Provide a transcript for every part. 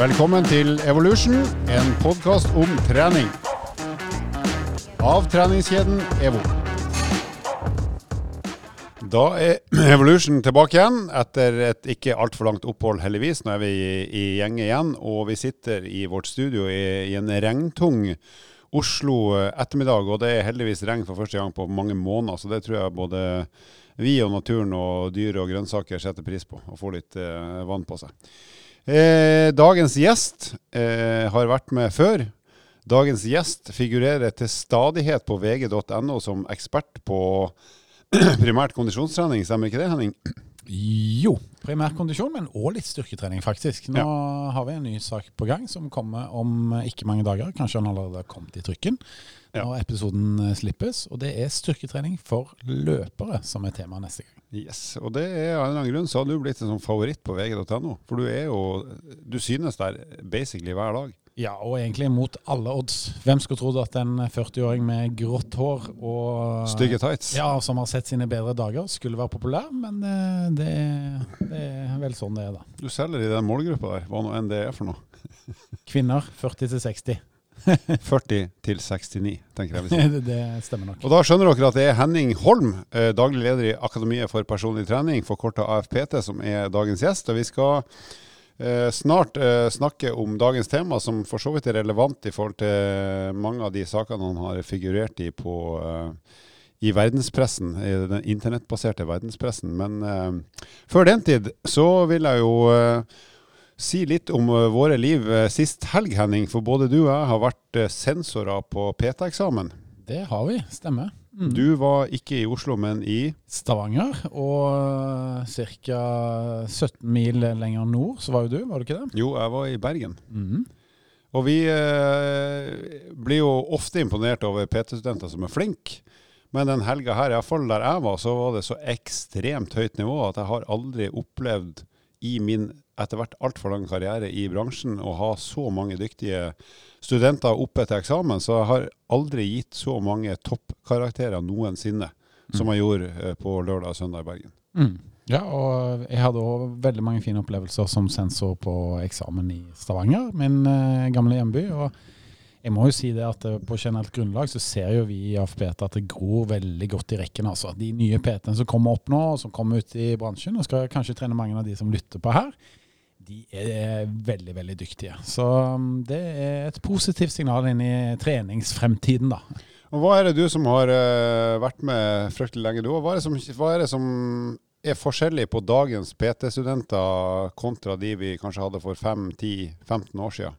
Velkommen til Evolution, en podkast om trening. Av treningskjeden EVO. Da er Evolution tilbake igjen etter et ikke altfor langt opphold, heldigvis. Nå er vi i, gjenge igjen, og vi sitter i vårt studio i, i en regntung Oslo ettermiddag. Og det er heldigvis regn for første gang på mange måneder, så det tror jeg både vi og naturen og dyr og grønnsaker setter pris på. Å få litt eh, vann på seg. Eh, dagens gjest eh, har vært med før. Dagens gjest figurerer til stadighet på vg.no som ekspert på primært kondisjonstrening, stemmer ikke det, Henning? Jo, primær kondisjon, men òg litt styrketrening, faktisk. Nå har vi en ny sak på gang som kommer om ikke mange dager. Kanskje den allerede har kommet i trykken Ja. når episoden eh, slippes. Og det er styrketrening for løpere som er tema neste gang. Yes, og det er av en eller annen grunn så har du blitt en sånn favoritt på vg.no. For du er jo Du synes der basically hver dag. Ja, og egentlig mot alle odds. Hvem skulle trodd at en 40-åring med grått hår og Stygge tights. Ja, som har sett sine bedre dager, skulle være populær, men eh, det, det er vel sånn det er, da. Du selger i den målgruppa der, hva nå enn det er for noe. Kvinner 40 til 60. 40 til 69, tenker jeg vi sier. det, det stemmer nok. Og da skjønner dere at det er Henning Holm, eh, daglig leder i Akademiet for personlig trening, forkorta AFPT, som er dagens gjest. Og vi skal snart eh, snakke om dagens tema, som for så vidt er relevant i forhold til mange av de sakene han har figurert i på eh, i verdenspressen, i den internettbaserte verdenspressen. Men eh, før den tid så vil jeg jo eh, si litt om eh, våre liv eh, sist helg, Henning. For både du og jeg har vært eh, sensorer på PT-eksamen. Det har vi, stemmer. Mm. Du var ikke i Oslo, men i Stavanger, og ca. 17 mil lenger nord, så var jo du, var du ikke det? Jo, jeg var i Bergen. Mm. Og vi eh, blir jo ofte imponert over PT-studenter som er flinke. Men den helga her, iallfall der jeg var, så var det så ekstremt høyt nivå at jeg har aldri opplevd i min etter hvert altfor lang karriere i bransjen å ha så mange dyktige studenter oppe til eksamen. Så jeg har aldri gitt så mange toppkarakterer noensinne som jeg gjorde eh, på lørdag og søndag i Bergen. Mm. Ja, og jeg hadde òg veldig mange fine opplevelser som sensor på eksamen i Stavanger, min eh, gamle hjemby. og jeg må jo si det at eh, På generelt grunnlag så ser jo vi i AFPT at det gror veldig godt i rekken. altså. De nye PT-ene som kommer opp nå, og som kommer ut i bransjen, og skal kanskje trene mange av de som lytter på her, de er veldig veldig dyktige. Så um, det er et positivt signal inn i treningsfremtiden, da. Og Hva er det du som har eh, vært med fryktelig lenge, du? òg? Hva hva er, det som er forskjellig på dagens PT-studenter kontra de vi kanskje hadde for 5-10-15 år siden?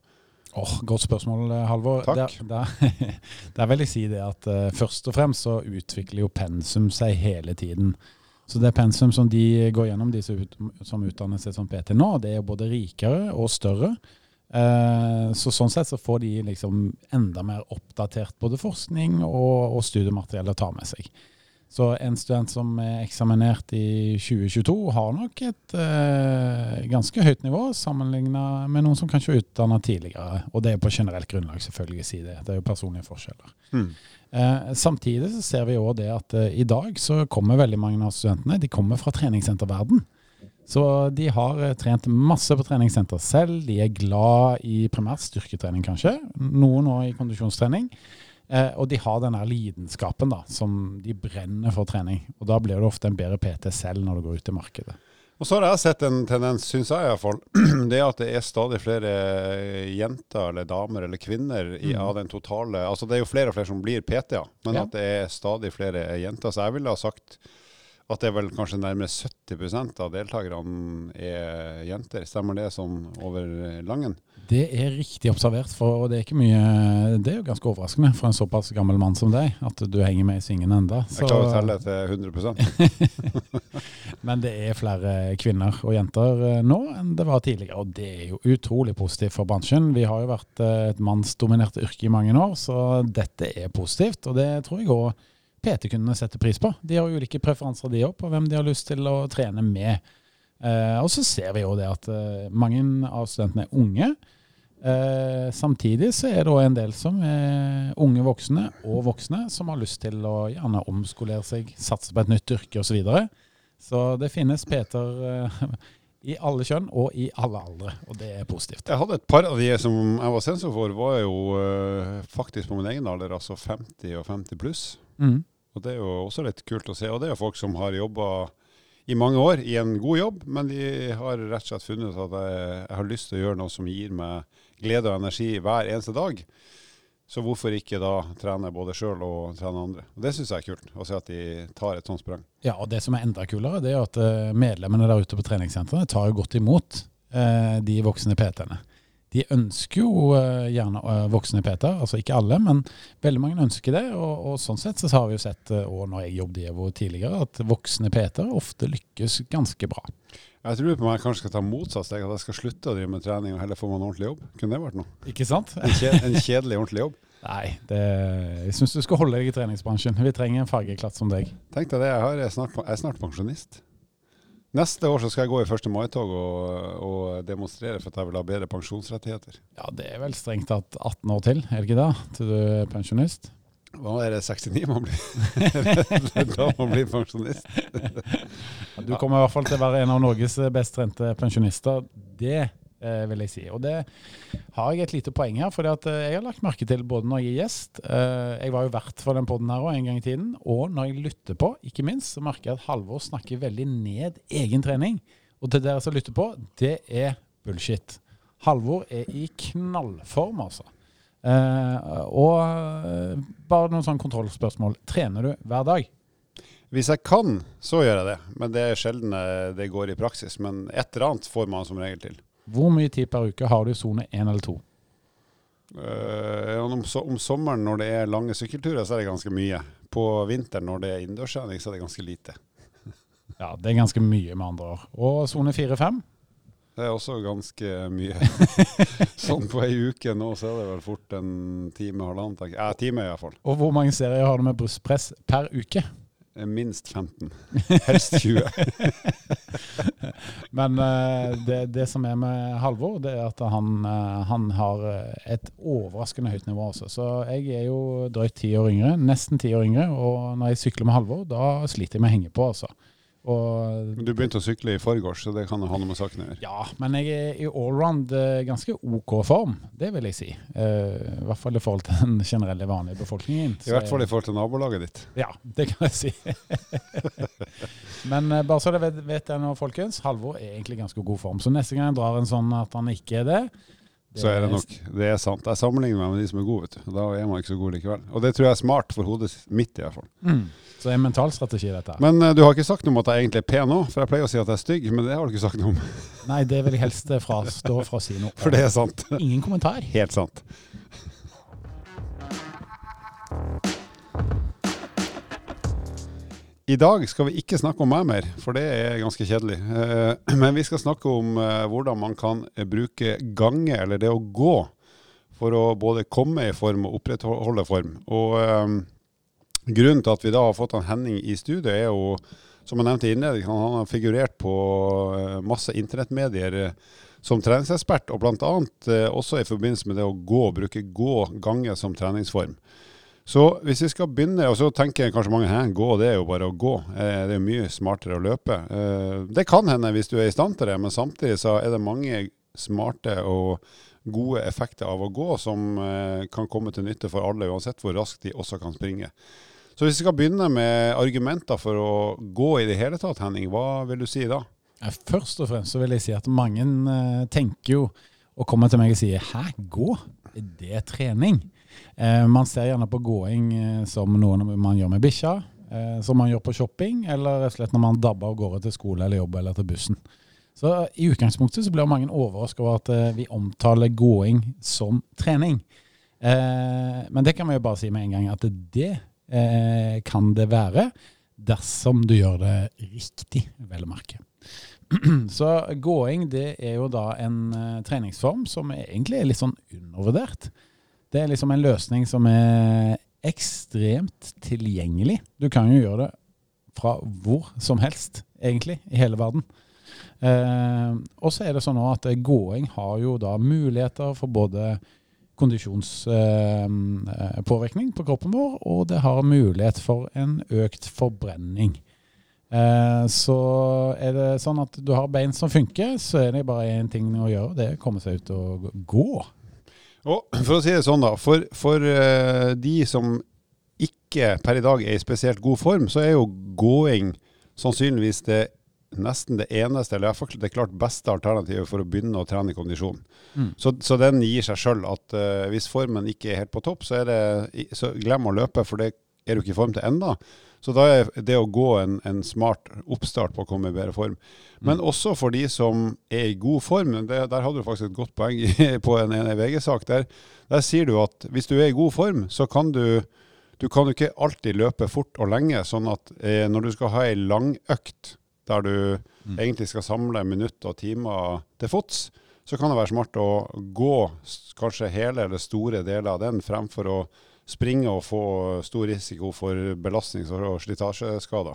Oh, Godt spørsmål, eh, Halvor. Takk. Der, der, der vil jeg si det at uh, først og fremst så utvikler jo pensum seg hele tiden. Så det pensum som de går gjennom, de som, utdanner seg som PT nå, det er både rikere og større. Eh, så sånn sett så får de liksom enda mer oppdatert både forskning og, og studiemateriell å ta med seg. Så en student som er eksaminert i 2022 har nok et eh, ganske høyt nivå sammenlignet med noen som kanskje er utdanna tidligere. Og det er på generelt grunnlag, selvfølgelig, si det. Det er jo personlige forskjeller. Mm. Eh, samtidig så ser vi òg det at eh, i dag så kommer veldig mange av studentene de kommer fra treningssenterverden. Så de har eh, trent masse på treningssenter selv. De er glad i primært styrketrening, kanskje. Noen òg i kondisjonstrening. Eh, og de har den lidenskapen da, som de brenner for trening. Og da blir det ofte en bedre PT selv når du går ut i markedet. Og så har jeg sett en tendens, syns jeg iallfall, det er at det er stadig flere jenter eller damer eller kvinner i, av den totale Altså det er jo flere og flere som blir PT-er, men Ja. at det er stadig flere jenter. Så jeg ville ha sagt at det er vel kanskje nærmere 70% av deltakerne er jenter. Stemmer det sånn over langen? Det er riktig observert, for det er ikke mye Det er jo ganske overraskende for en såpass gammel mann som deg, at du henger med i svingen enda. Jeg klarer å telle til 100% Men det er flere kvinner og jenter eh, nå enn det var tidligere, og det er jo utrolig positivt for bransjen. Vi har jo vært eh, et mannsdominert yrke i mange år, så dette er positivt, og det tror jeg òg PT-kundene setter pris på. De har ulike preferanser de òg, på hvem de har lyst til å trene med. Eh, og så ser vi jo det at eh, mange av studentene er unge. Eh, samtidig så er det òg en del som er unge voksne og voksne som har lyst til å gjerne omskolere seg, satse på et nytt yrke osv. Så, videre. så det finnes Peter eh, I alle kjønn og i alle aldre, og det er positivt. Jeg hadde et par av de som jeg var sensor for, var jo eh, faktisk på min egen alder, altså 50 og 50 pluss. Mm. Og det er jo også litt kult å se. Og det er jo folk som har jobba i mange år i en god jobb, men de har rett og slett funnet at jeg, jeg har lyst til å gjøre noe som gir meg glede og energi hver eneste dag. Så hvorfor ikke da trene både sjøl og trene andre. Og Det syns jeg er kult, å se at de tar et sånt sprang. Ja, og det som er enda kulere, det er at eh, medlemmene der ute på treningssentrene tar jo godt imot eh, de voksne PT-ene. De ønsker jo eh, gjerne eh, voksne PT-er, altså ikke alle, men veldig mange ønsker det. Og, og sånn sett så har vi jo sett, og og når jeg jobbet i EVO tidligere, at voksne PT-er ofte lykkes ganske bra. Jeg tror på meg jeg kanskje skal ta motsatt steg, at jeg skal slutte å drive med trening og heller få meg en ordentlig jobb. Kunne det vært noe? Ikke sant? En, kje, en kjedelig, ordentlig jobb. Nei, det, jeg syns du skal holde deg i treningsbransjen. Vi trenger en fargeklatt som deg. Tenk deg det, jeg, har, jeg, er snart, jeg er snart pensjonist. Neste år så skal jeg gå i 1. mai-tog og, og, demonstrere for at jeg vil ha bedre pensjonsrettigheter. Ja, det er vel strengt tatt 18 år til, er det ikke det? Til du er pensjonist? Hva er det 69 man blir? da man blir pensjonist. du kommer i hvert fall til å være en av Norges best trente pensjonister. Det vil jeg si. Og det har jeg et lite poeng her. For jeg har lagt merke til både når jeg er gjest eh, Jeg var jo vert for den poden her òg en gang i tiden. Og når jeg lytter på, ikke minst, så merker jeg at Halvor snakker veldig ned egen trening. Og til dere som lytter på, det er bullshit. Halvor er i knallform, altså. Eh, og eh, bare noen sånne kontrollspørsmål. Trener du hver dag? Hvis jeg kan, så gjør jeg det. Men det er sjelden eh, det går i praksis. Men et eller annet får man som regel til. Hvor mye tid per uke har du i sone én eller to? Uh, om, om, sommeren når det er lange sykkelturer, så er det ganske mye. På vinteren når det er innendørstrening, så er det ganske lite. ja, det er ganske mye med andre år. Og sone fire-fem? Det er også ganske mye. sånn på ei uke nå, så er det vel fort en time, halvannen. Ja, time i hvert fall. Og hvor mange serier har du med brystpress per uke? Eh, minst 15. Helst 20. Men uh, det, det, som er med Halvor, det er at han, uh, han, har et overraskende høyt nivå. Også. Så jeg er jo drøyt ti år yngre, nesten ti år yngre. Og når jeg sykler med Halvor, da sliter jeg med å henge på. Altså. Og, du begynte å sykle i forgårs, så det kan ha noe med saken å gjøre? Ja, men jeg er i allround eh, ganske OK form, det vil jeg si. Uh, I hvert fall i forhold til den generelle vanlige befolkningen. I hvert fall i forhold til nabolaget ditt. Ja, det kan jeg si. men uh, bare så dere vet, vet det nå, folkens. Halvor er egentlig ganske god form. Så neste gang jeg drar en sånn at han ikke er det, det så er det nok. Det er sant. Jeg sammenligner meg med de som er gode, vet du. Da er man ikke så god likevel. Og det tror jeg er smart for hodet mitt, i hvert fall. Mm. Så det er en mental strategi, dette. Men uh, du har ikke sagt noe om at jeg egentlig er pen òg, for jeg pleier å si at jeg er stygg, men det har du ikke sagt noe om. Nei, det vil jeg helst fra, stå fra å si noe. For det er sant. Ingen kommentar. Helt sant. I dag skal vi ikke snakke om meg mer, for det er ganske kjedelig. Eh, men vi skal snakke om eh, hvordan man kan bruke gange, eller det å gå, for å både komme i form og opprettholde form. Og Grunnen til at vi da har fått han Henning i studio, er jo, som jeg nevnte i innledningen, han har figurert på eh, masse internettmedier eh, som treningsekspert, og bl.a. Eh, også i forbindelse med det å gå, bruke gå gange som treningsform. Så hvis vi skal begynne, og så tenker kanskje mange at gå det er jo bare å gå. Det er mye smartere å løpe. Det kan hende hvis du er i stand til det, men samtidig så er det mange smarte og gode effekter av å gå som kan komme til nytte for alle, uansett hvor raskt de også kan springe. Så hvis vi skal begynne med argumenter for å gå i det hele tatt, Henning, hva vil du si da? Først og fremst så vil jeg si at mange uh, tenker jo og kommer til meg og sier 'hæ, gå? Er det trening?' Eh, man ser gjerne på gåing uh, som noe man gjør med bikkja, som man gjør på shopping, eller rett og slett når man dabber av gårde til skole eller jobb eller til bussen. Så i utgangspunktet så blir mange overrasket over at vi omtaler gåing som trening. men det kan vi jo bare si med en gang, at det eh, kan det være, dersom du gjør det riktig, vel å merke. Så gåing det er jo da en uh, treningsform som egentlig er litt sånn undervurdert. Det er liksom en løsning som er ekstremt tilgjengelig. Du kan jo gjøre det fra hvor som helst, egentlig, i hele verden. Uh, og så er det sånn at gåing har jo da muligheter for både kondisjonspåvirkning på kroppen vår, og det har mulighet for en økt forbrenning. Eh, så er det sånn at du har bein som funker, så er det bare én ting å gjøre. Det er å komme seg ut og gå. Og for å si det sånn, da. For, for eh, de som ikke per i dag er i spesielt god form, så er jo gåing sannsynligvis det nesten det eneste, eller iallfall det klart beste alternativet for å begynne å trene kondisjon. Mm. Så, så den gir seg sjøl at uh, hvis formen ikke er helt på topp, så, det, så glem å løpe, for det er du ikke i form til enda. Så da er det å gå en, en smart oppstart på å komme i bedre form. Men også for de som er i god form. Det, der hadde du faktisk et godt poeng i- på en, en VG-sak. Der, der sier du at hvis du er i god form, så kan du du kan jo ikke alltid løpe fort og lenge. Sånn at eh, når du skal ha ei langøkt der du Mm. egentlig skal samle minutter og timer til fots, så kan det være smart å gå kanskje hele eller store deler av den, fremfor å springe og få stor risiko for belastnings- og slitasjeskader.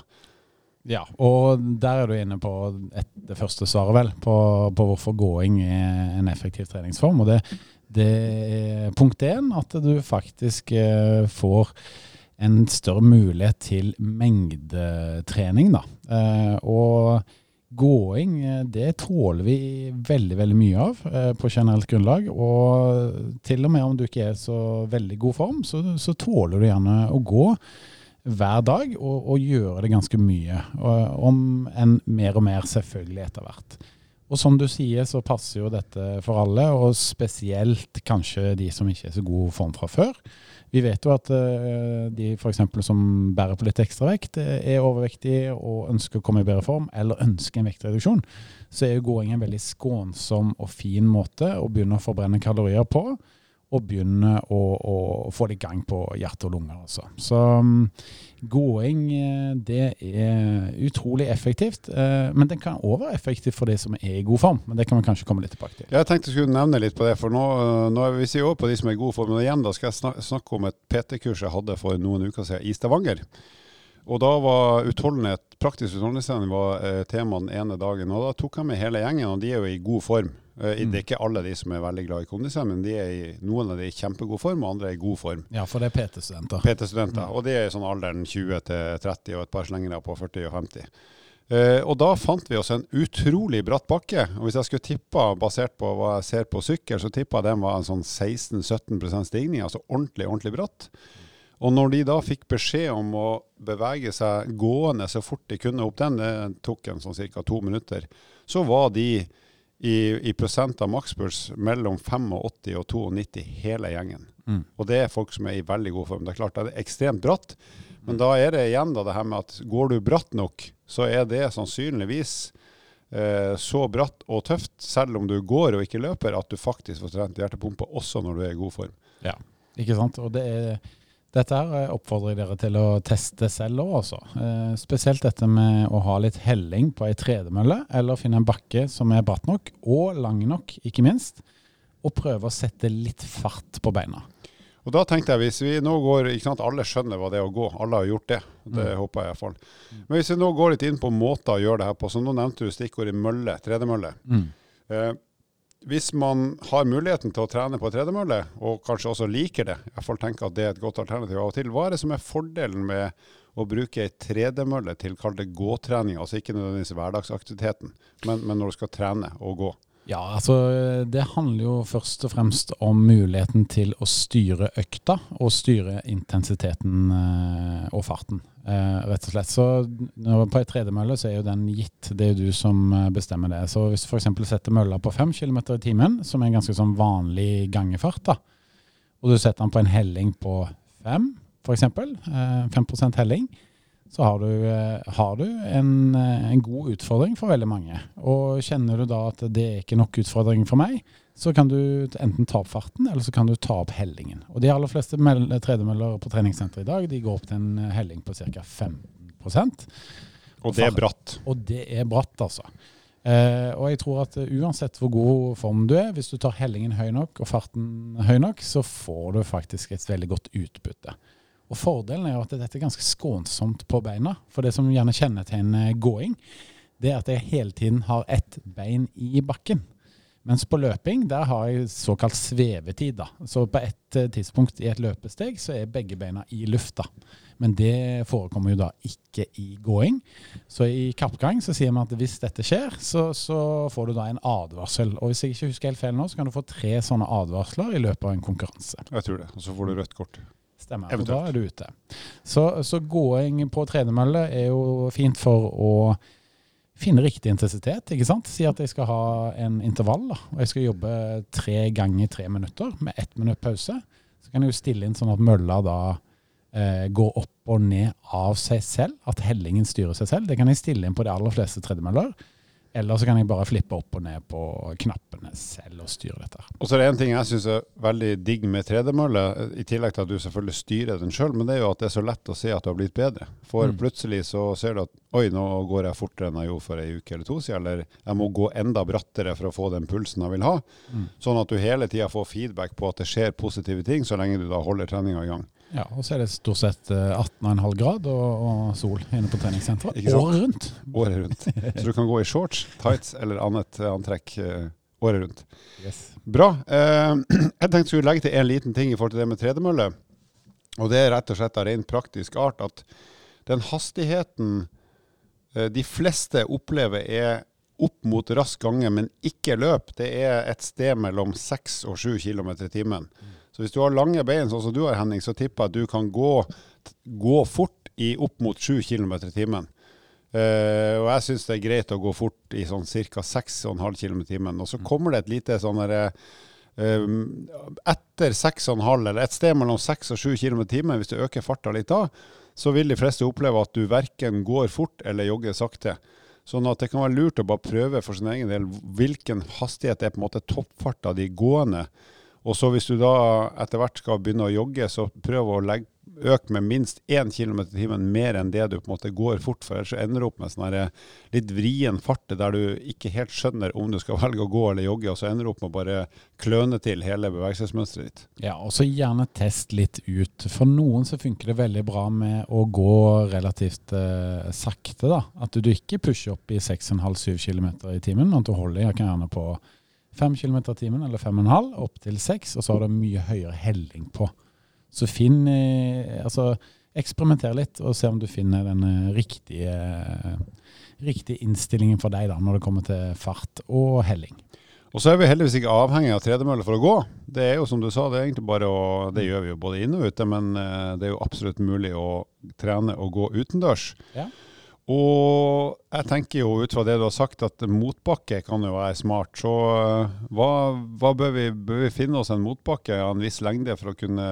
Ja, og der er du inne på et, det første svaret, vel, på, på hvorfor gåing er en effektiv treningsform. Og det, det er punkt én at du faktisk eh, får en større mulighet til mengdetrening, da. Eh, og gåing, eh, det tåler vi veldig, veldig mye av eh, på generelt grunnlag. Og til og med om du ikke er så veldig god form, så, så tåler du gjerne å gå hver dag og, og gjøre det ganske mye. Og, om enn mer og mer selvfølgelig etter hvert. Og som du sier, så passer jo dette for alle, og spesielt kanskje de som ikke er så god form fra før. Vi vet jo at eh, de eksempel som bærer på litt ekstra vekt, eh, er overvektige og ønsker å komme i bedre form, eller ønsker en vektreduksjon. Så er jo gåing en veldig skånsom og fin måte å begynne å forbrenne kalorier på og begynne å, å få i gang på hjerte og lunger. Altså. Så um, gåing eh, det er utrolig effektivt. Eh, men den kan òg være effektiv for de som er i god form. Men det kan vi kanskje komme litt tilbake til. Jeg tenkte jeg skulle nevne litt på det, for nå, øh, nå er vi sier over på de som er i god form. Men igjen da skal jeg snakke om et PT-kurs jeg hadde for noen uker siden i Stavanger. Og da var utholdenhet, praktisk utholdenhetstrening var eh, den ene dagen. Og da tok jeg med hele gjengen, og de er jo i god form. Eh, Det er ikke alle de som er veldig glad i kondisjon, men de er i, noen av de er i kjempegod form, og andre er i god form. Ja, for det er PT-studenter. PT-studenter. Og de er i sånn alderen 20 til 30, og et par slengere på 40 og 50. Uh, og da fant vi oss en utrolig bratt bakke. Og hvis jeg skulle tippa, basert på hva jeg ser på sykkel, så tippa jeg den var en sånn 16-17% stigning, altså ordentlig, ordentlig bratt. Og når de da fikk beskjed om å bevege seg gående så fort de kunne opp den, det tok en sånn ca. to minutter, så var de i, i prosent av makspuls mellom 85 og 92 hele gjengen. Mm. Og det er folk som er i veldig god form. Det er klart det er ekstremt bratt, men da er det igjen da det her med at går du bratt nok, så er det sannsynligvis eh, så bratt og tøft, selv om du går og ikke løper, at du faktisk får trent hjertepumpa også når du er i god form. Ja, Ikke sant? Og det er, dette her eh, oppfordrer jeg dere til å teste selv òg, altså. Eh, spesielt dette med å ha litt helling på ei tredemølle, eller finne en bakke som er bratt nok, og lang nok, ikke minst. Og prøve å sette litt fart på beina. Og da tenkte jeg, hvis vi nå går, ikke sant, alle skjønner hva det er å gå, alle har gjort det, det Mm. håper jeg iallfall. Men hvis vi nå går litt inn på måter å gjøre det her på, så nå nevnte du stikkordet mølle, tredemølle. Eh, hvis man har muligheten til å trene på tredemølle, og kanskje også liker det, jeg får tenke at det er et godt alternativ av og til, hva er det som er fordelen med å bruke ei tredemølle til kall det gåtrening, altså ikke nødvendigvis hverdagsaktiviteten, men, men når du skal trene og gå? Ja, altså det handler jo først og fremst om muligheten til å styre økta og styre intensiteten eh, og farten, eh, rett og slett. Så når, på ei tredemølle så er jo den gitt, det er jo du som eh, bestemmer det. Så hvis du f.eks. setter mølla på 5 km i timen, som er en ganske sånn vanlig gangefart, da, og du setter den på en helling på 5 f.eks., uh, 5% helling, så har du, uh, har du en, en god utfordring for veldig mange. Og kjenner du da at det er ikke nok utfordring for meg, så kan du enten ta opp farten, eller så kan du ta opp hellingen. Og de aller fleste tredemøller på treningssenteret i dag, de går opp til en helling på ca. 5%. Og det er bratt. og det er bratt, altså. Eh, og jeg tror at eh, uansett hvor god form du er, hvis du tar hellingen høy nok og farten høy nok, så får du faktisk et veldig godt utbytte. Og Fordelen er jo at dette er ganske skånsomt på beina. For det som gjerne kjennetegner gåing, det er at jeg hele tiden har ett bein i bakken. Mens på løping der har jeg såkalt svevetid. da. Så på et eh, tidspunkt i et løpesteg så er begge beina i lufta. Men det forekommer jo da ikke i gåing. Så i kappgang så sier vi at hvis dette skjer, så, så, får du da en advarsel. Og hvis jeg ikke husker helt feil nå, så kan du få tre sånne advarsler i løpet av en konkurranse. Jeg tror det. Og så får du rødt kort. Stemmer. Og da er du ute. Så, så gåing på tredemølle er jo fint for å finne riktig intensitet. ikke sant? Si at jeg skal ha en intervall, da, og jeg skal jobbe tre ganger tre minutter med ett minutt pause. Så kan jeg jo stille inn sånn at mølla da eh, går opp og ned av seg selv. At hellingen styrer seg selv. Det kan jeg stille inn på de aller fleste tredemøller. Eller så kan jeg bare flippe opp og ned på knappene selv og styre dette. Og så er det en ting jeg syns er veldig digg med 3D-mølle, i tillegg til at du selvfølgelig styrer den sjøl, men det er jo at det er så lett å se at du har blitt bedre. For mm. plutselig så ser du at oi, nå går jeg fortere enn jeg gjorde for ei uke eller to siden, eller jeg må gå enda brattere for å få den pulsen jeg vil ha. Mm. Sånn at du hele tida får feedback på at det skjer positive ting, så lenge du da holder treninga i gang. Ja, og så er det stort sett 18,5 eh, grad og, og, sol inne på treningssenteret. Året rundt. Året rundt. Så du kan gå i shorts, tights eller annet eh, antrekk uh, året rundt. Yes. Bra. Jeg tenkte jeg skulle legge til en liten ting i forhold til det med tredemølle. Og det er rett og slett av rent praktisk art at den hastigheten de fleste opplever er opp mot rask gange, men ikke løp, det er et sted mellom 6 og 7 km i timen. Mm. Så hvis du har lange bein, sånn som du har, Henning, så tipper jeg at du kan gå, gå fort i opp mot 7 km i timen. Uh, og jeg syns det er greit å gå fort i sånn ca. 6,5 km i timen. Og så mm. kommer det et lite sånn derre um, Etter 6,5, eller et sted mellom 6 og 7 km i timen, hvis du øker farta litt da, så vil de fleste oppleve at du verken går fort eller jogger sakte. Sånn at det kan være lurt å bare prøve for sin egen del hvilken hastighet er på en måte toppfarta de gående. Og så hvis du da etter hvert skal begynne å jogge, så prøv å legge, øke med minst 1 km i timen mer enn det du på en måte går fort, for ellers ender du opp med sånn litt vrien fart der du ikke helt skjønner om du skal velge å gå eller jogge, og så ender du opp med å bare kløne til hele bevegelsesmønsteret ditt. Ja, og så gjerne test litt ut. For noen så funker det veldig bra med å gå relativt eh, sakte, da. At du ikke pusher opp i 6,5-7 km i timen, men at du holder gjerne på 5 km i timen eller 5,5 opp til 6, og så har du mye høyere helling på. Så finn eh, Altså, eksperimenter litt og se om du finner den eh, riktige, riktige innstillingen for deg da, når det kommer til fart og helling. Og så er vi heldigvis ikke avhengig av tredemølle for å gå. Det er jo som du sa, det er egentlig bare å Det gjør vi jo både inne og ute, men eh, det er jo absolutt mulig å trene og gå utendørs. Ja. Og jeg tenker jo ut fra det du har sagt, at motbakke kan jo være smart. Så eh, hva, hva bør, vi, bør, vi, finne oss en motbakke av en viss lengde for å kunne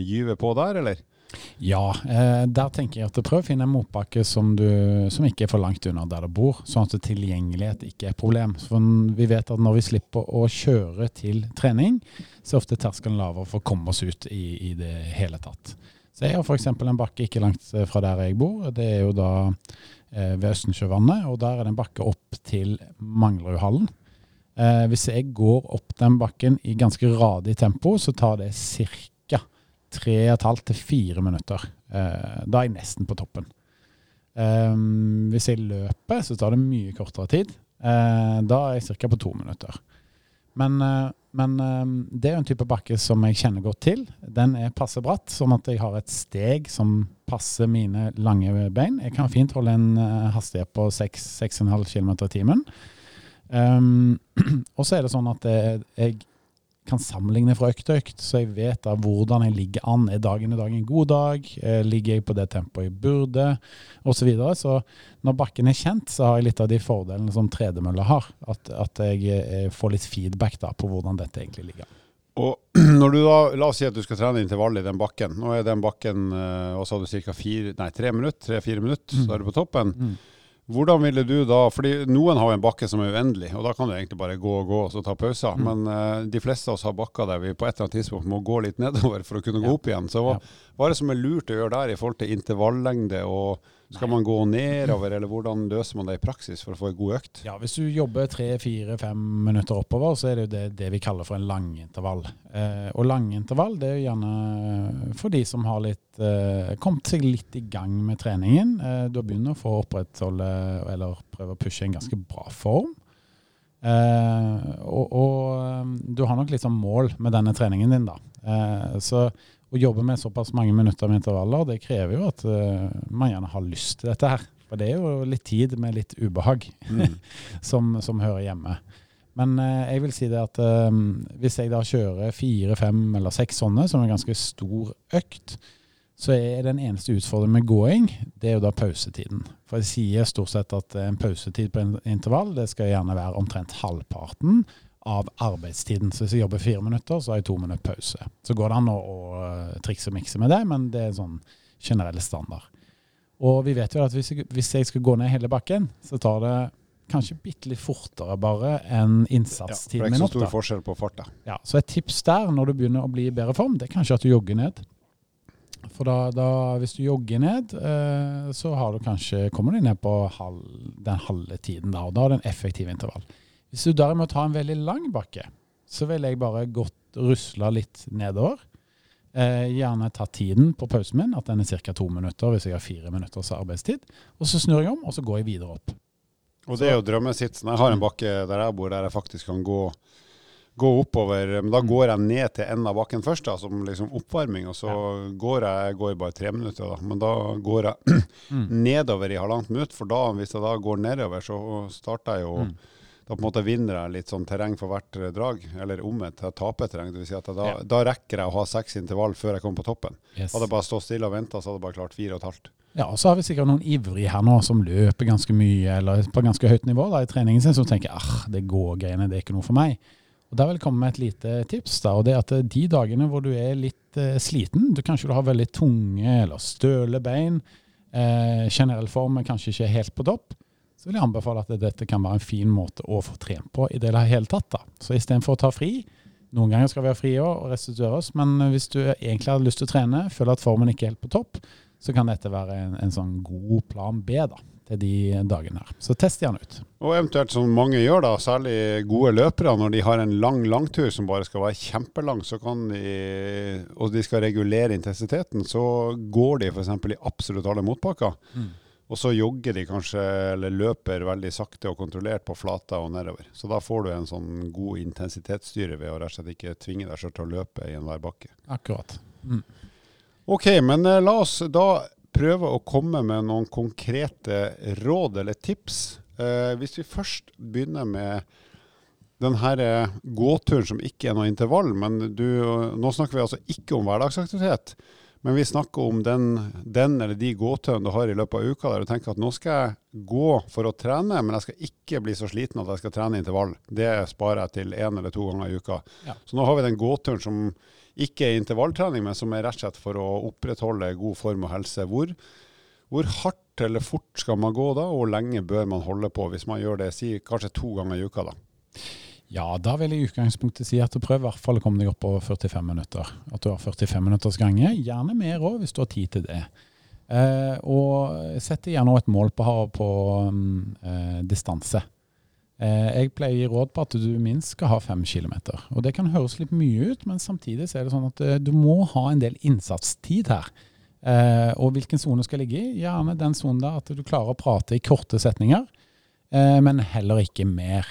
gyve på der, eller? Ja, eh, der tenker jeg at prøv å finne en motbakke som, du, som, ikke er for langt unna der du bor, sånn at tilgjengelighet ikke er et problem. For vi vet at når vi slipper å kjøre til trening, så er ofte terskelen lavere for å komme oss ut i, i det hele tatt. Så jeg har f.eks. en bakke ikke langt eh, fra der jeg bor. Det er jo da eh, ved Østensjøvannet, og der er det en bakke opp til Manglerudhallen. Eh, hvis jeg går opp den bakken i ganske radig tempo, så tar det ca. 3,5 til 4 minutter. Eh, da er jeg nesten på toppen. Eh, hvis jeg løper, så tar det mye kortere tid. Eh, da er jeg ca. på to minutter. Men men um, det er jo en type bakke som jeg kjenner godt til. Den er passe bratt, sånn at jeg har et steg som passer mine lange bein. Jeg kan fint holde en uh, hastighet på 6-6,5 km i timen. Um, og så er det sånn at det, jeg kan sammenligne fra økt til økt, så jeg vet da hvordan jeg ligger an. Er dagen i dag en god dag? Eh, ligger jeg på det tempoet jeg burde? Og så, videre. så når bakken er kjent, så har jeg litt av de fordelene som tredemølla har. At, at jeg, eh, får litt feedback da på hvordan dette egentlig ligger an. Og når du da, La oss si at du skal trene intervall i den bakken. Nå er den bakken eh, og så har du ca. tre minutter, tre-fire minutter, mm. så er du på toppen. Mm. Hvordan ville du da fordi Noen har en bakke som er uendelig, og da kan du egentlig bare gå og gå og så ta pauser. Mm. Men uh, de fleste av oss har bakker der vi på et eller annet tidspunkt må gå litt nedover for å kunne ja. gå opp igjen. Så hva, hva er det som er lurt å gjøre der i forhold til intervallengde og skal man gå nedover, eller hvordan løser man det i praksis for å få en god økt? Ja, Hvis du jobber tre, fire, fem minutter oppover, så er det jo det, det vi kaller for en langintervall. Eh, og langintervall det er jo gjerne for de som har litt, eh, kommet seg litt i gang med treningen. Eh, du har begynt å få opprettholde eller prøve å pushe en ganske bra form. Eh, og, og um, du har nok litt sånn mål med denne treningen din, da. Eh, så å jobbe med såpass mange minutter med intervaller, det krever jo at eh, man gjerne har lyst til dette her. For det er jo litt tid med litt ubehag Mm. som, som hører hjemme. Men eh, jeg vil si det at eh, hvis jeg da kjører fire, fem eller seks sånne, som er en ganske stor økt, så er den eneste utfordringen med gåing, det er jo da pausetiden. For jeg sier stort sett at en pausetid på en intervall, det skal gjerne være omtrent halvparten av arbeidstiden. Så hvis jeg jobber fire minutter, så har jeg to minutter pause. Så går det an å, å eh, trikse og mikse med det, men det er sånn generell standard. Og vi vet jo at hvis jeg, hvis jeg skal gå ned hele bakken, så tar det kanskje bitte litt fortere bare enn Ja, for det er ikke så stor forskjell på farta. Ja, så et tips der når du begynner å bli i bedre form, det er kanskje at du jogger ned. For da, da hvis du jogger ned, eh, så har du kanskje, kommer du ned på halv, den halve tiden da, og da er det en effektiv intervall. Hvis du derimot har en veldig lang bakke, så vil jeg bare gått rusla litt nedover. Eh, gjerne ta tiden på pausen min, at den er ca. to minutter hvis jeg har fire minutters arbeidstid. Og så snur jeg om, og så går jeg videre opp. Og det er jo drømmesitsen. Jeg har en bakke der jeg bor, der jeg faktisk kan gå, gå oppover. Men da går jeg ned til enden av bakken først, da, som liksom oppvarming. Og så går jeg, jeg går bare tre minutter, da. Men da går jeg nedover i halvannet minutt. For da, hvis jeg da går nedover, så starter jeg jo Mm. Da på en måte vinner jeg litt sånn terreng for hvert drag, eller omvendt. Jeg taper terreng. Vil si at da, Ja. da rekker jeg å ha seks intervall før jeg kommer på toppen. Yes. Hadde jeg bare stått stille og venta, så hadde jeg bare klart fire og et halvt. Ja, og så har vi sikkert noen ivrige her nå som løper ganske mye, eller på ganske høyt nivå da, i treningen sin, som tenker ah, det går greiene, det er ikke noe for meg. Og Der vil jeg komme med et lite tips. da, og det er at eh, De dagene hvor du er litt eh, sliten, du kanskje du har veldig tunge eller støle bein, eh, generell form er kanskje ikke helt på topp, så vil jeg anbefale at dette kan være en fin måte å få trent på i det hele tatt. da. Så istedenfor å ta fri, noen ganger skal vi ha fri og restituere oss, men hvis du egentlig har lyst til å trene, føler at formen ikke er helt på topp, så kan dette være en, en sånn god plan B da, til de dagene her. Så test gjerne ut. Og eventuelt som mange gjør, da, særlig gode løpere, når de har en lang langtur som bare skal være kjempelang, så kan de, og de skal regulere intensiteten, så går de f.eks. i absolutt alle motbakker. Og så jogger de kanskje, eller løper veldig sakte og kontrollert på flata og nedover. Så da får du en sånn god intensitetsstyre ved å rett og slett ikke tvinge deg selv til å løpe i enhver bakke. Akkurat. Mm. Ok, men eh, la oss da prøve å komme med noen konkrete råd eller tips. Eh, hvis vi først begynner med den her eh, gåturen som ikke er noe intervall, men du, nå snakker vi altså ikke om hverdagsaktivitet, men vi snakker om den, den eller de gåturene du har i løpet av uka der du tenker at nå skal jeg gå for å trene, men jeg skal ikke bli så sliten at jeg skal trene intervall. Det sparer jeg til én eller to ganger i uka. Ja. Så nå har vi den gåturen som ikke er intervalltrening, men som er rett og slett for å opprettholde god form og helse. Hvor, hvor hardt eller fort skal man gå da, og hvor lenge bør man holde på hvis man gjør det si, kanskje to ganger i uka? da? Ja, da vil jeg i utgangspunktet si at du prøver i hvert fall å komme deg opp på 45 minutter. At du har 45 minutters gange. Gjerne mer òg, hvis du har tid til det. Eh, og sett gjerne et mål på, på um, eh, distanse. Eh, jeg pleier å gi råd på at du minst skal ha fem kilometer. Og det kan høres litt mye ut, men samtidig så er det sånn at eh, du må ha en del innsatstid her. Eh, og hvilken sone skal ligge i? Gjerne den sonen der at du klarer å prate i korte setninger, eh, men heller ikke mer.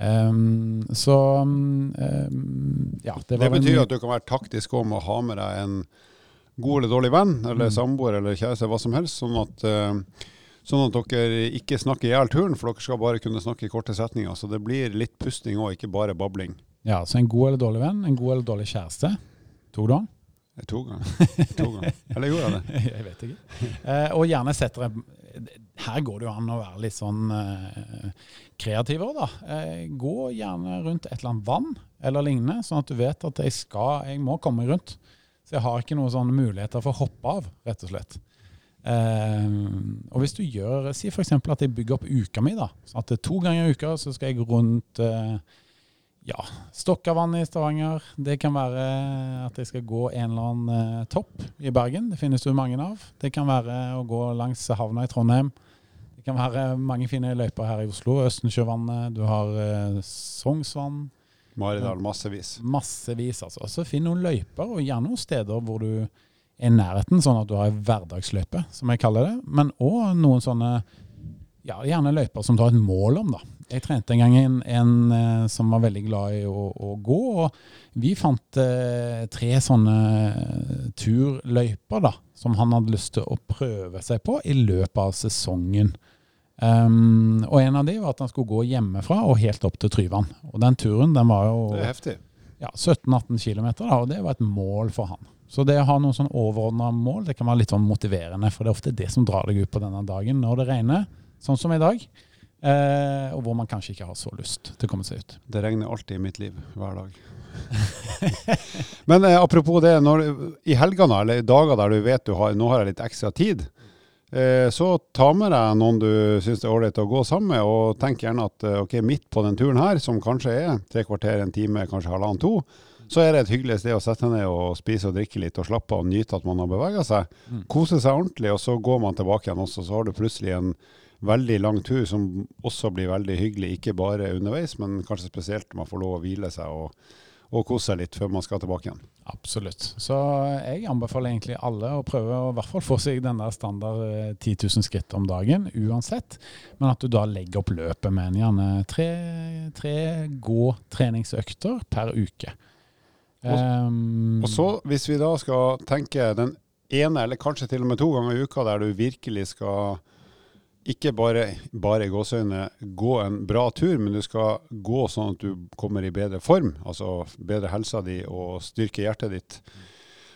Um, så um, ja, det Det, betyr en- at du kan være taktisk om å ha med deg en god eller dårlig venn, eller Mm. samboer eller kjæreste, hva som helst, sånn at, Uh, sånn at dere ikke snakker i hjel turen, for dere skal bare kunne snakke i korte setninger. Så det blir litt pusting òg, ikke bare babling. Ja, så en god eller dårlig venn, en god eller dårlig kjæreste. To den? To ganger. To ganger. Eller gjorde jeg det? Jeg vet ikke. Eh, og gjerne setter jeg Her går det jo an å være litt sånn eh, kreativ òg, da. Eh, gå gjerne rundt et eller annet vann eller lignende, sånn at du vet at jeg skal, jeg må komme rundt. Så jeg har ikke noen sånne muligheter for å hoppe av, rett og slett. Eh, og hvis du gjør, si f.eks. at jeg bygger opp uka mi, da. Sånn at to ganger i uka så skal jeg rundt eh, ja, Stokkavann i Stavanger. Det kan være at jeg skal gå en eller annen eh, topp i Bergen. Det finnes det mange av. Det kan være å gå langs havna i Trondheim. Det kan være mange fine løyper her i Oslo. Østensjøvannet, du har eh, Sognsvann. Maridal, massevis. Massevis, altså. Så finn noen løyper, og gjerne noen steder hvor du er i nærheten, sånn at du har ei hverdagsløype, som jeg kaller det. Men òg noen sånne Ja, gjerne løyper som du har et mål om, da. Jeg trente en gang en, en eh, som var veldig glad i å, å gå, og vi fant eh, tre sånne turløyper da, som han hadde lyst til å prøve seg på i løpet av sesongen. Um, og en av de var at han skulle gå hjemmefra og helt opp til Tryvann. Og den turen den var jo ja, 17-18 km, og det var et mål for han. Så det å ha noen sånn overordna mål det kan være litt sånn motiverende, for det er ofte det som drar deg ut på denne dagen når det regner, sånn som i dag. Eh, og hvor man kanskje ikke har så lyst til å komme seg ut. Det regner alltid i mitt liv, hver dag. Men eh, apropos det, når, i helgene eller i dager der du vet du har, nå har jeg litt ekstra tid, eh, så ta med deg noen du syns det er ålreit å gå sammen med, og tenk gjerne at eh, ok, midt på den turen her, som kanskje er tre kvarter, en time, kanskje halvannen, to, så er det et hyggelig sted å sette ned og spise og drikke litt og slappe av og nyte at man har bevega seg. Mm. Kose seg ordentlig, og så går man tilbake igjen også, så har du plutselig en veldig lang tur som også blir veldig hyggelig, ikke bare underveis, men kanskje spesielt når man får lov å hvile seg og, og kose seg litt før man skal tilbake igjen. Absolutt. Så jeg anbefaler egentlig alle å prøve å i hvert fall få seg den der standard eh, 10 000 skritt om dagen, uansett. Men at du da legger opp løpet med en gjerne tre, tre gå-treningsøkter per uke. Og- Um, Og så, hvis vi da skal tenke den ene, eller kanskje til og med to ganger i uka, der du virkelig skal ikke bare, bare gåseøyne gå en bra tur, men du skal gå sånn at du kommer i bedre form, altså bedre helsa di og styrke hjertet ditt.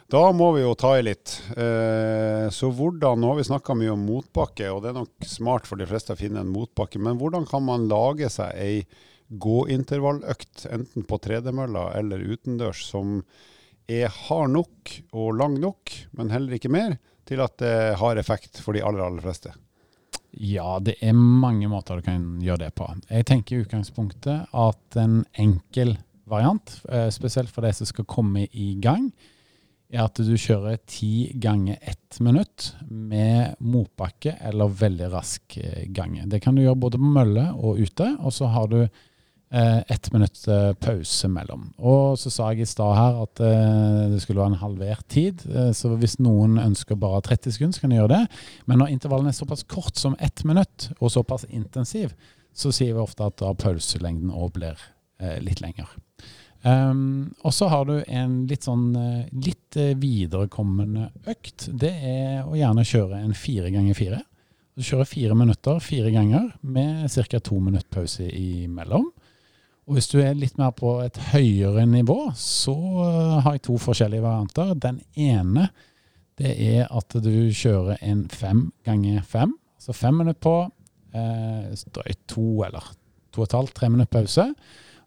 Da må vi jo ta i litt. Eh, så hvordan, Nå har vi snakka mye om motbakke, og det er nok smart for de fleste å finne en motbakke, men hvordan kan man lage seg ei gåintervalløkt, enten på tredemølla eller utendørs, som er hard nok og lang nok, men heller ikke mer, til at det har effekt for de aller, aller fleste? Ja, det er mange måter du kan gjøre det på. Jeg tenker i utgangspunktet at en enkel variant, eh, spesielt for de som skal komme i gang, er at du kjører ti ganger ett minutt med motbakke eller veldig rask eh, gange. Det kan du gjøre både på mølle og ute, og så har du eh, ett minutt eh, pause mellom. Og så sa jeg i stad her at eh, det skulle være en halvert tid, eh, så hvis noen ønsker bare 30 sekunder, så kan de gjøre det. Men når intervallen er såpass kort som ett minutt, og såpass intensiv, så sier vi ofte at da pauselengden òg blir litt lenger. Um, og så har du en litt sånn litt viderekommende økt. Det er å gjerne kjøre en fire ganger fire. Du kjører fire minutter fire ganger med ca. to minutt pause imellom. Og hvis du er litt mer på et høyere nivå, så eh, har jeg to forskjellige varianter. Den ene det er at du kjører en fem ganger fem. Altså fem minutter på, eh, drøyt to eller to og et halvt, tre minutter pause.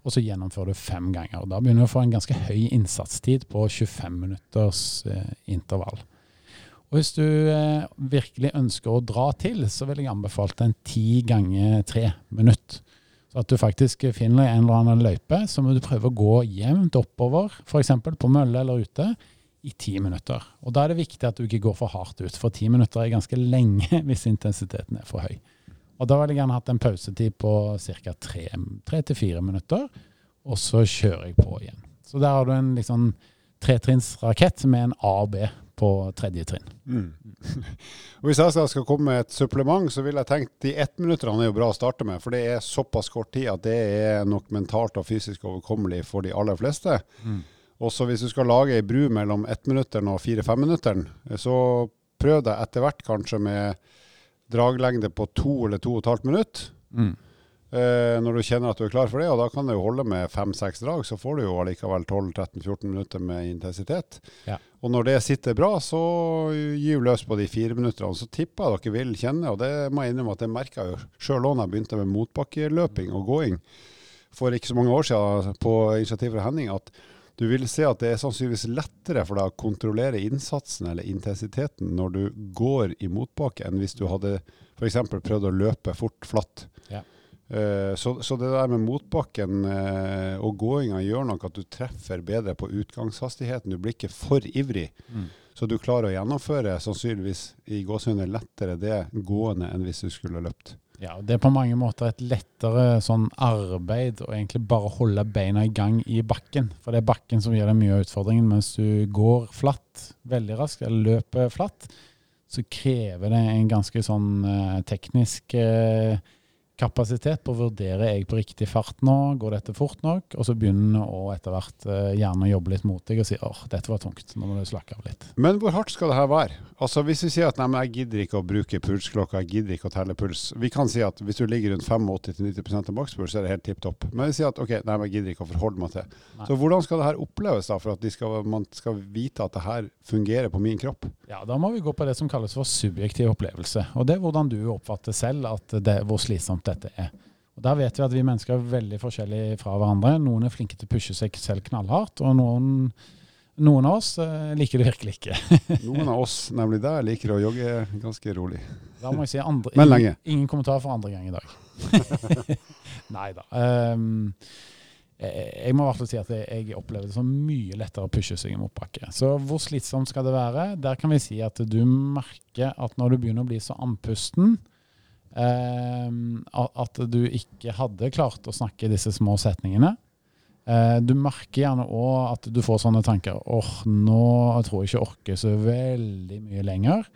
Og så gjennomfører du fem ganger. Og Da begynner du å få en ganske høy innsatstid på 25 minutters eh, intervall. Og Hvis du eh, virkelig ønsker å dra til, så vil jeg anbefale en ti ganger tre minutter. Så at du faktisk finner en eller annen løype, så må du prøve å gå jevnt oppover, f.eks. på mølle eller ute, i ti minutter. Og Da er det viktig at du ikke går for hardt ut, for ti minutter er ganske lenge hvis intensiteten er for høy. Og Da vil jeg gjerne hatt en pausetid på ca. tre til fire minutter, og så kjører jeg på igjen. Så der har du en liksom tretrinnsrakett med en A og B på tredje trinn. Mm. Hvis jeg skal komme med et supplement, så vil jeg tenke de ettminutterne er jo bra å starte med. For det er såpass kort tid at det er nok mentalt og fysisk overkommelig for de aller fleste. Mm. Også hvis du skal lage ei bru mellom ettminutteren og fire-femminutteren, så prøv deg etter hvert kanskje med draglengde på to eller to og et halvt minutt. Mm. Eh, når du kjenner at du er klar for det, og da kan det jo holde med fem-seks drag, så får du jo allikevel 12-13-14 minutter med intensitet. Ja. Og når det sitter bra, så gir du løs på de fire minuttene. Så tipper jeg dere vil kjenne, og det må jeg innrømme at jeg merka jo sjøl òg da jeg begynte med motbakkeløping og gåing for ikke så mange år siden på initiativ fra Henning, at du vil se at det er sannsynligvis lettere for deg å kontrollere innsatsen eller intensiteten når du går i motbakke, enn hvis du hadde f.eks. prøvd å løpe fort flatt. Eh, Så, så det der med motbakken eh, og gåinga gjør nok at du treffer bedre på utgangshastigheten. Du blir ikke for ivrig, Mm. så du klarer å gjennomføre sannsynligvis i gåsehudet lettere det gående enn hvis du skulle løpt. Ja, Det er på mange måter et lettere sånn arbeid å egentlig bare holde beina i gang i bakken. For det er bakken som gir deg mye av utfordringen. Mens du går flatt veldig raskt, eller løper flatt, så krever det en ganske sånn eh, teknisk eh, kapasitet på å vurdere er jeg på riktig fart nå, går dette fort nok? Og så begynner å etter hvert eh, gjerne å jobbe litt mot deg og si åh, dette var tungt, nå må du slakke av litt. Men hvor hardt skal det her være? Altså Hvis vi sier at nei, men jeg gidder ikke å bruke pulsklokka, jeg gidder ikke å telle puls. Vi kan si at hvis du ligger rundt 85-90% av makspuls, så er det helt tipp topp. Men vi sier at ok, nei, men jeg gidder ikke å forholde meg til. Nei. Så hvordan skal det her oppleves da, for at de skal, man skal vite at det her fungerer på min kropp? Ja, Da må vi gå på det som kalles for subjektiv opplevelse. Og det er hvordan du oppfatter selv at det, hvor slitsomt dette er. Og Der vet vi at vi mennesker er veldig forskjellige fra hverandre. Noen er flinke til å pushe seg selv knallhardt, og noen, noen av oss eh, liker det virkelig ikke. Noen av oss, nemlig deg, liker å jogge ganske rolig. Da må jeg si andre, Men lenge. Ingen, kommentar for andre gang i dag. Nei da. Um, jeg, må i hvert fall si at jeg, opplever det som mye lettere å pushe seg i motbakke. Så hvor slitsomt skal det være? Der kan vi si at du merker at når du begynner å bli så andpusten at, at du ikke hadde klart å snakke disse små setningene. Eh, du merker gjerne òg at du får sånne tanker åh, nå tror jeg ikke orker så veldig mye lenger.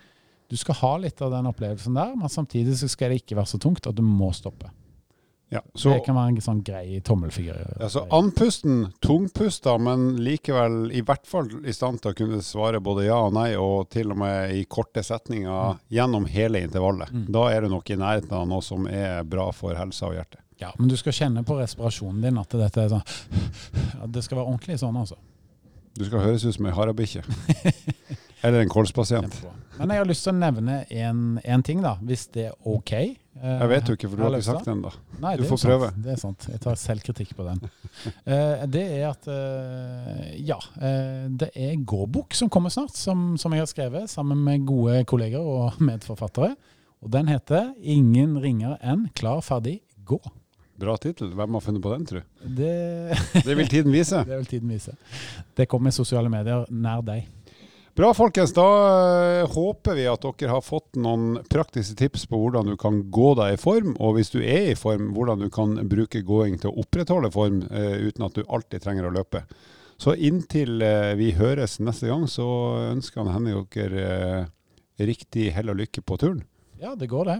Du skal ha litt av den opplevelsen der, men samtidig skal det ikke være så tungt at du må stoppe. Ja, så, det kan være en sånn grei tommelfigur. Altså, så andpusten, tungpusta, men likevel i hvert fall i stand til å kunne svare både ja og nei, og til og med i korte setninger gjennom hele intervallet. Mm. Da er du nok i nærheten av noe som er bra for helsa og hjertet. Ja, men du skal kjenne på respirasjonen din at dette er sånn Det skal være ordentlig sånn, altså. Du skal høres ut som ei harabikkje. Eller en kolspasient. Men jeg har lyst til å nevne en ting, da, hvis det er OK. Eh, Jeg vet jo ikke, for du har ikke sagt den ennå. Nei, Du får prøve. sant. Det er sant. Jeg tar selvkritikk på den. Eh, det er at eh, Ja. eh, det er gåbok som kommer snart, som, som jeg har skrevet sammen med gode kolleger og medforfattere. Og den heter 'Ingen ringer enn klar, ferdig, gå'. Bra tittel. Hvem har funnet på den, tro? Det, Det vil tiden vise. det vil tiden vise. Det kommer i sosiale medier nær deg. Bra, folkens. Da eh, håper vi at dere har fått noen praktiske tips på hvordan du kan gå deg i form, og hvis du er i form, hvordan du kan bruke gåing til å opprettholde form eh, uten at du alltid trenger å løpe. Så inntil eh, vi høres neste gang, så ønsker han Henning dere riktig hell og lykke på turen. Ja, det går, det.